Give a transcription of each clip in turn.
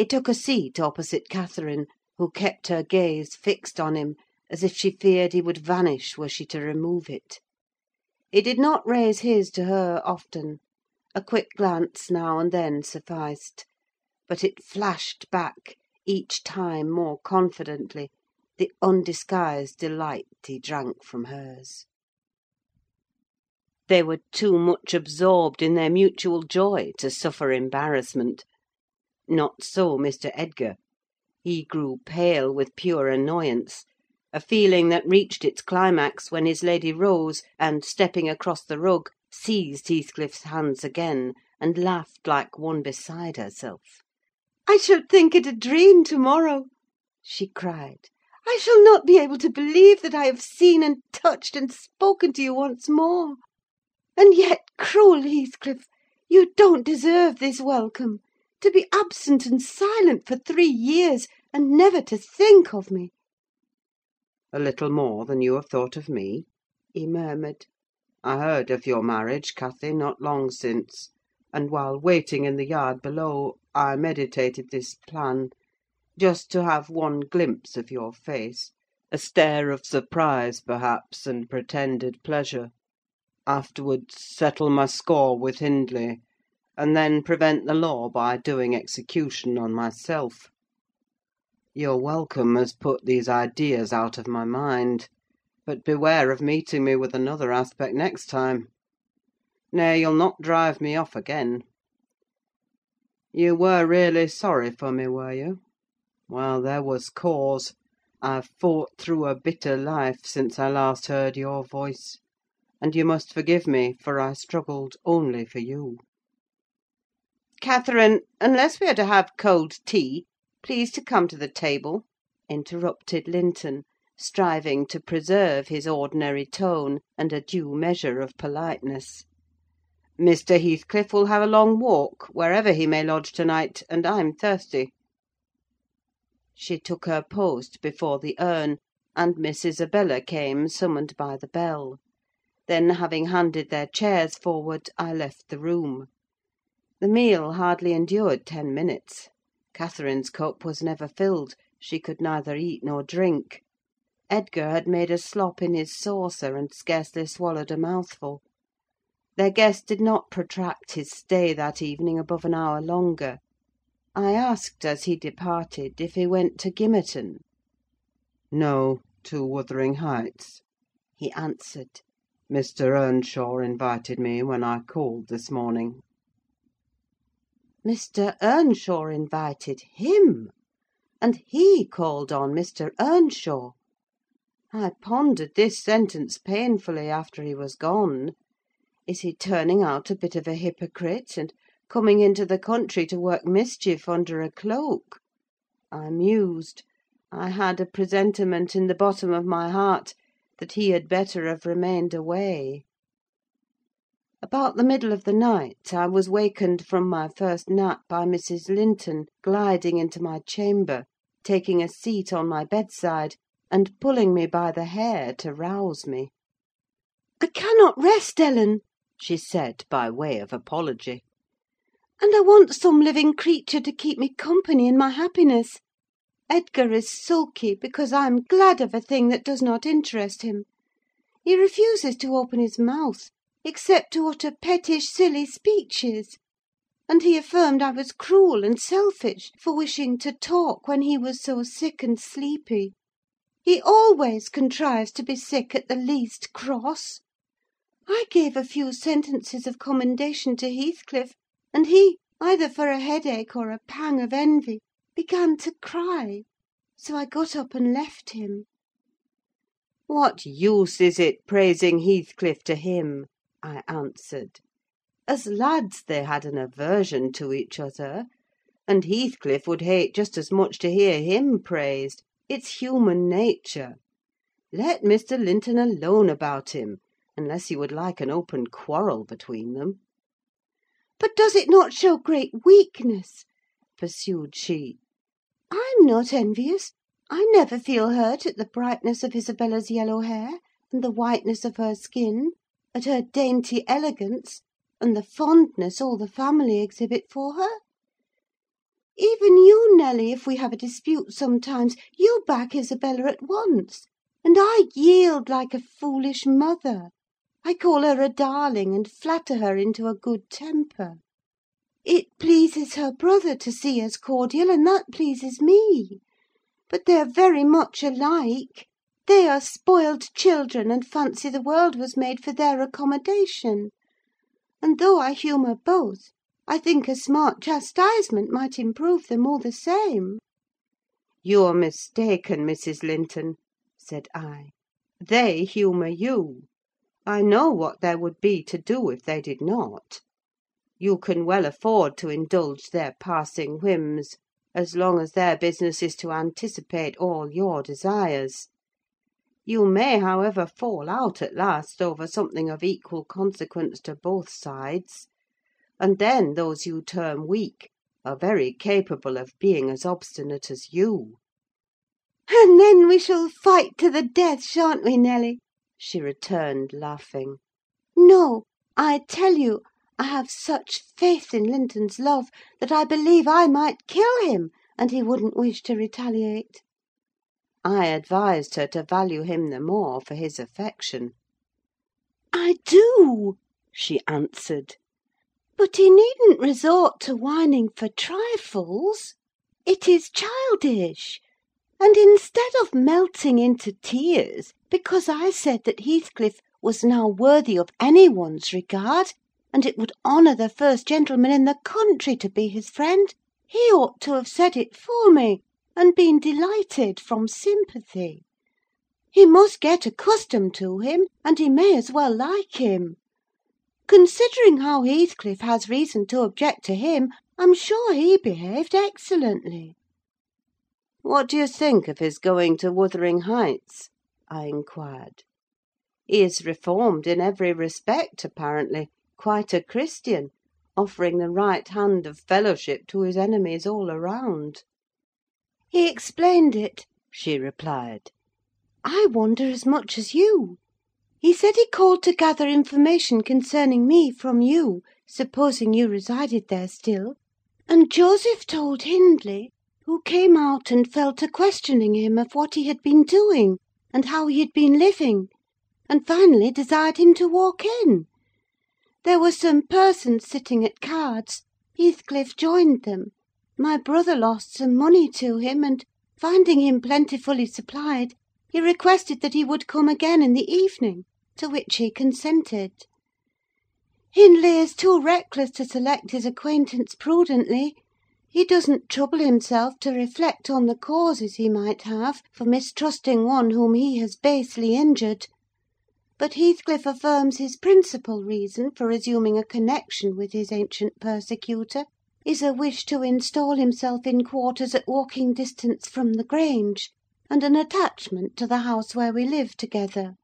He took a seat opposite Catherine, who kept her gaze fixed on him, as if she feared he would vanish were she to remove it. He did not raise his to her often: a quick glance now and then sufficed; but it flashed back, each time more confidently, the undisguised delight he drank from hers. They were too much absorbed in their mutual joy to suffer embarrassment. Not so Mr. Edgar: he grew pale with pure annoyance; a feeling that reached its climax when his lady rose, and, stepping across the rug, seized Heathcliff's hands again, and laughed like one beside herself. "I shall think it a dream to morrow!" she cried. "I shall not be able to believe that I have seen and touched and spoken to you once more. And yet, cruel Heathcliff, you don't deserve this welcome: to be absent and silent for three years, and never to think of me!" "A little more than you have thought of me?" he murmured. "I heard of your marriage, Cathy, not long since; and while waiting in the yard below, I meditated this plan: just to have one glimpse of your face; a stare of surprise, perhaps, and pretended pleasure: afterwards settle my score with Hindley, and then prevent the law by doing execution on myself. Your welcome has put these ideas out of my mind; but beware of meeting me with another aspect next time. Nay, you'll not drive me off again. You were really sorry for me, were you? Well, there was cause: I've fought through a bitter life since I last heard your voice; and you must forgive me, for I struggled only for you." "Catherine, unless we are to have cold tea, please to come to the table," interrupted Linton, striving to preserve his ordinary tone and a due measure of politeness. "Mr. Heathcliff will have a long walk, wherever he may lodge to night, and I'm thirsty." She took her post before the urn, and Miss Isabella came, summoned by the bell. Then, having handed their chairs forward, I left the room. The meal hardly endured ten minutes. Catherine's cup was never filled: she could neither eat nor drink. Edgar had made a slop in his saucer, and scarcely swallowed a mouthful. Their guest did not protract his stay that evening above an hour longer. I asked, as he departed, if he went to Gimmerton. "No, to Wuthering Heights," he answered. "Mr. Earnshaw invited me when I called this morning." Mr. Earnshaw invited him! and he called on Mr. Earnshaw! I pondered this sentence painfully after he was gone. Is he turning out a bit of a hypocrite, and coming into the country to work mischief under a cloak? I mused: I had a presentiment in the bottom of my heart that he had better have remained away. About the middle of the night I was wakened from my first nap by Mrs. Linton gliding into my chamber, taking a seat on my bedside, and pulling me by the hair to rouse me. "I cannot rest, Ellen," she said, by way of apology; "and I want some living creature to keep me company in my happiness. Edgar is sulky because I am glad of a thing that does not interest him. He refuses to open his mouth, except to utter pettish, silly speeches; and he affirmed I was cruel and selfish for wishing to talk when he was so sick and sleepy. He always contrives to be sick at the least cross. I gave a few sentences of commendation to Heathcliff, and he, either for a headache or a pang of envy, began to cry; so I got up and left him." "What use is it praising Heathcliff to him?" I answered. "As lads they had an aversion to each other; and Heathcliff would hate just as much to hear him praised: it's human nature. Let Mr. Linton alone about him, unless you would like an open quarrel between them." "But does it not show great weakness?" pursued she. "I'm not envious: I never feel hurt at the brightness of Isabella's yellow hair, and the whiteness of her skin, at her dainty elegance, and the fondness all the family exhibit for her. Even you, Nelly, if we have a dispute sometimes, you back Isabella at once; and I yield like a foolish mother. I call her a darling, and flatter her into a good temper. It pleases her brother to see us cordial, and that pleases me. But they're very much alike: they are spoiled children, and fancy the world was made for their accommodation; and though I humour both, I think a smart chastisement might improve them all the same." "You're mistaken, Mrs. Linton," said I. "They humour you. I know what there would be to do if they did not. You can well afford to indulge their passing whims, as long as their business is to anticipate all your desires. You may, however, fall out at last over something of equal consequence to both sides; and then those you term weak are very capable of being as obstinate as you." "And then we shall fight to the death, shan't we, Nelly?" she returned, laughing. "No, I tell you, I have such faith in Linton's love, that I believe I might kill him, and he wouldn't wish to retaliate." I advised her to value him the more for his affection. "I do," she answered. "But he needn't resort to whining for trifles: it is childish; and instead of melting into tears because I said that Heathcliff was now worthy of any one's regard, and it would honour the first gentleman in the country to be his friend, he ought to have said it for me, and been delighted from sympathy. He must get accustomed to him, and he may as well like him. Considering how Heathcliff has reason to object to him, I'm sure he behaved excellently." "What do you think of his going to Wuthering Heights?" I inquired. "He is reformed in every respect, apparently: quite a Christian, offering the right hand of fellowship to his enemies all around." "He explained it," she replied. "I wonder as much as you. He said he called to gather information concerning me from you, supposing you resided there still; and Joseph told Hindley, who came out and fell to questioning him of what he had been doing, and how he had been living, and finally desired him to walk in. There were some persons sitting at cards: Heathcliff joined them. My brother lost some money to him, and, finding him plentifully supplied, he requested that he would come again in the evening, to which he consented. Hindley is too reckless to select his acquaintance prudently: he doesn't trouble himself to reflect on the causes he might have for mistrusting one whom he has basely injured. But Heathcliff affirms his principal reason for resuming a connection with his ancient persecutor is a wish to instal himself in quarters at walking distance from the Grange, and an attachment to the house where we live together;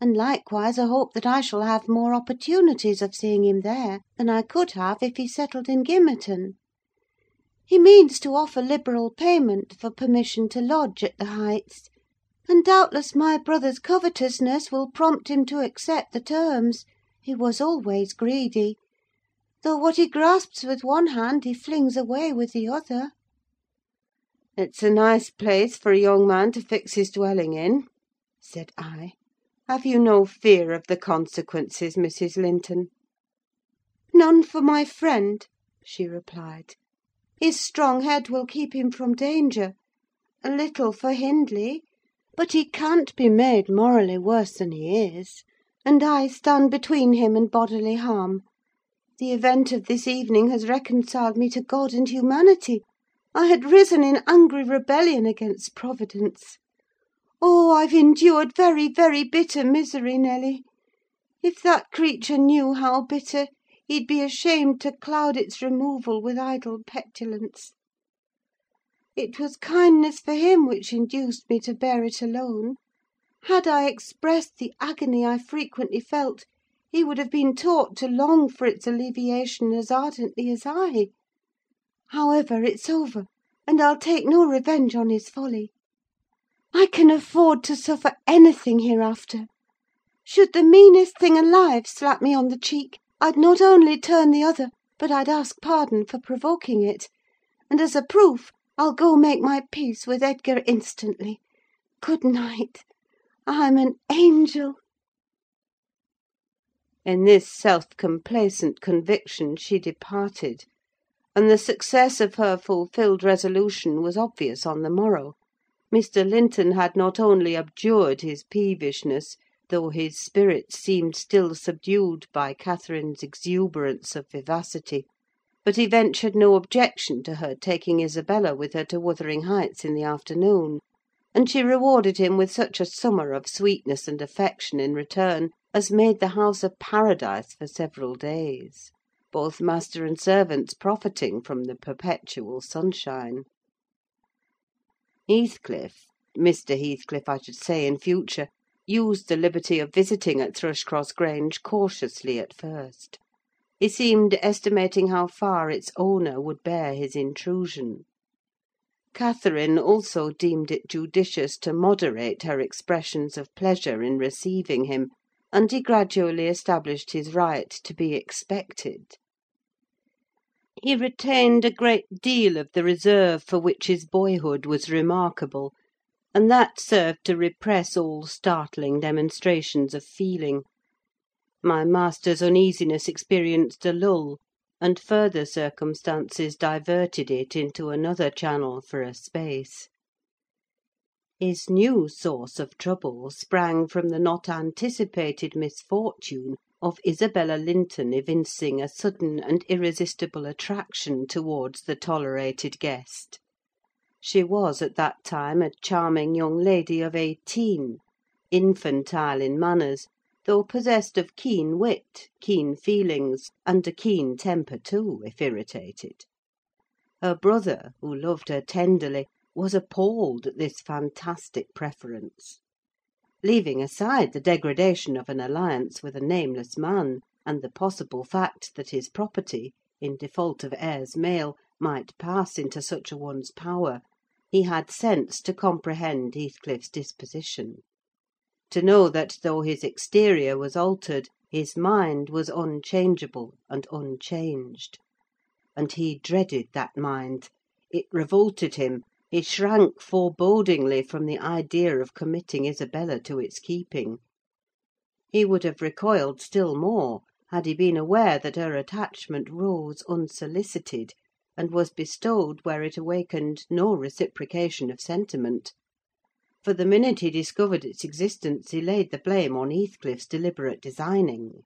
and likewise a hope that I shall have more opportunities of seeing him there than I could have if he settled in Gimmerton. He means to offer liberal payment for permission to lodge at the Heights; and doubtless my brother's covetousness will prompt him to accept the terms: he was always greedy; though what he grasps with one hand he flings away with the other." "It's a nice place for a young man to fix his dwelling in," said I. "Have you no fear of the consequences, Mrs. Linton?" "None for my friend," she replied. "His strong head will keep him from danger: a little for Hindley; but he can't be made morally worse than he is, and I stand between him and bodily harm. The event of this evening has reconciled me to God and humanity: I had risen in angry rebellion against Providence. Oh, I've endured very, very bitter misery, Nelly! If that creature knew how bitter, he'd be ashamed to cloud its removal with idle petulance. It was kindness for him which induced me to bear it alone: had I expressed the agony I frequently felt, he would have been taught to long for its alleviation as ardently as I. However, it's over, and I'll take no revenge on his folly. I can afford to suffer anything hereafter. Should the meanest thing alive slap me on the cheek, I'd not only turn the other, but I'd ask pardon for provoking it. and, as a proof, I'll go make my peace with Edgar instantly. Good night! I'm an angel!" In this self complacent conviction she departed; and the success of her fulfilled resolution was obvious on the morrow. Mr. Linton had not only abjured his peevishness, though his spirits seemed still subdued by Catherine's exuberance of vivacity, but he ventured no objection to her taking Isabella with her to Wuthering Heights in the afternoon; and she rewarded him with such a summer of sweetness and affection in return as made the house a paradise for several days, both master and servants profiting from the perpetual sunshine. Heathcliff—Mr. Heathcliff, I should say in future—used the liberty of visiting at Thrushcross Grange cautiously at first. He seemed estimating how far its owner would bear his intrusion. Catherine also deemed it judicious to moderate her expressions of pleasure in receiving him, and he gradually established his right to be expected. He retained a great deal of the reserve for which his boyhood was remarkable, and that served to repress all startling demonstrations of feeling. My master's uneasiness experienced a lull, and further circumstances diverted it into another channel for a space. His new source of trouble sprang from the not anticipated misfortune of Isabella Linton evincing a sudden and irresistible attraction towards the tolerated guest. She was at that time a charming young lady of eighteen, infantile in manners, though possessed of keen wit, keen feelings, and a keen temper too, if irritated. Her brother, who loved her tenderly, was appalled at this fantastic preference. Leaving aside the degradation of an alliance with a nameless man, and the possible fact that his property, in default of heirs male, might pass into such a one's power, he had sense to comprehend Heathcliff's disposition; to know that though his exterior was altered, his mind was unchangeable and unchanged. And he dreaded that mind: it revolted him; he shrank forebodingly from the idea of committing Isabella to its keeping. He would have recoiled still more had he been aware that her attachment rose unsolicited, and was bestowed where it awakened no reciprocation of sentiment; for the minute he discovered its existence he laid the blame on Heathcliff's deliberate designing.